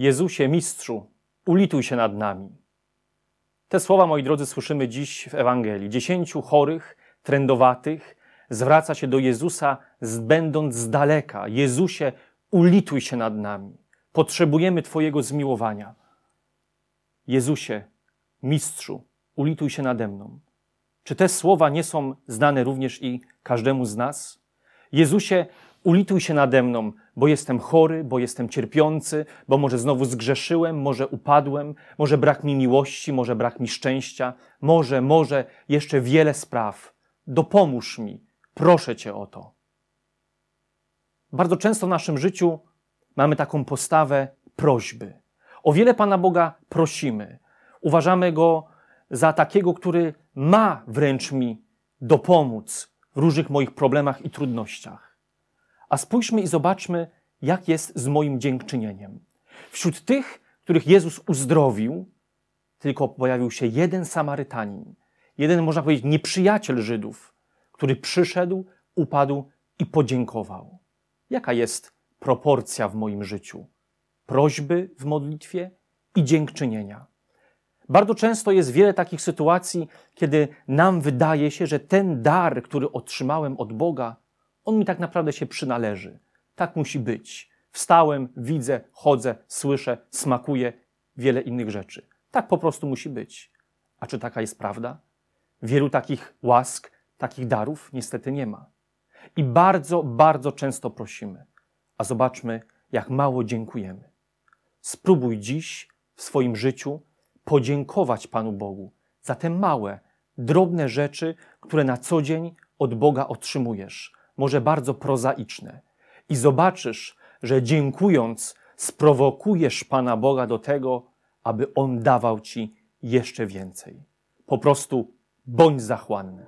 Jezusie, mistrzu, ulituj się nad nami. Te słowa, moi drodzy, słyszymy dziś w Ewangelii. Dziesięciu chorych, trędowatych zwraca się do Jezusa, będąc z daleka. Jezusie, ulituj się nad nami. Potrzebujemy Twojego zmiłowania. Jezusie, mistrzu, ulituj się nade mną. Czy te słowa nie są znane również i każdemu z nas? Jezusie, ulituj się nade mną, bo jestem chory, bo jestem cierpiący, bo może znowu zgrzeszyłem, może upadłem, może brak mi miłości, może brak mi szczęścia, może, może jeszcze wiele spraw. Dopomóż mi, proszę Cię o to. Bardzo często w naszym życiu mamy taką postawę prośby. O wiele Pana Boga prosimy. Uważamy Go za takiego, który ma wręcz mi dopomóc w różnych moich problemach i trudnościach. A spójrzmy i zobaczmy, jak jest z moim dziękczynieniem. Wśród tych, których Jezus uzdrowił, tylko pojawił się jeden Samarytanin, jeden, można powiedzieć, nieprzyjaciel Żydów, który przyszedł, upadł i podziękował. Jaka jest proporcja w moim życiu? Prośby w modlitwie i dziękczynienia. Bardzo często jest wiele takich sytuacji, kiedy nam wydaje się, że ten dar, który otrzymałem od Boga, on mi tak naprawdę się przynależy. Tak musi być. Wstałem, widzę, chodzę, słyszę, smakuję, wiele innych rzeczy. Tak po prostu musi być. A czy taka jest prawda? Wielu takich łask, takich darów niestety nie ma. I bardzo, bardzo często prosimy. A zobaczmy, jak mało dziękujemy. Spróbuj dziś w swoim życiu podziękować Panu Bogu za te małe, drobne rzeczy, które na co dzień od Boga otrzymujesz, może bardzo prozaiczne. I zobaczysz, że dziękując, sprowokujesz Pana Boga do tego, aby On dawał Ci jeszcze więcej. Po prostu bądź zachłanny.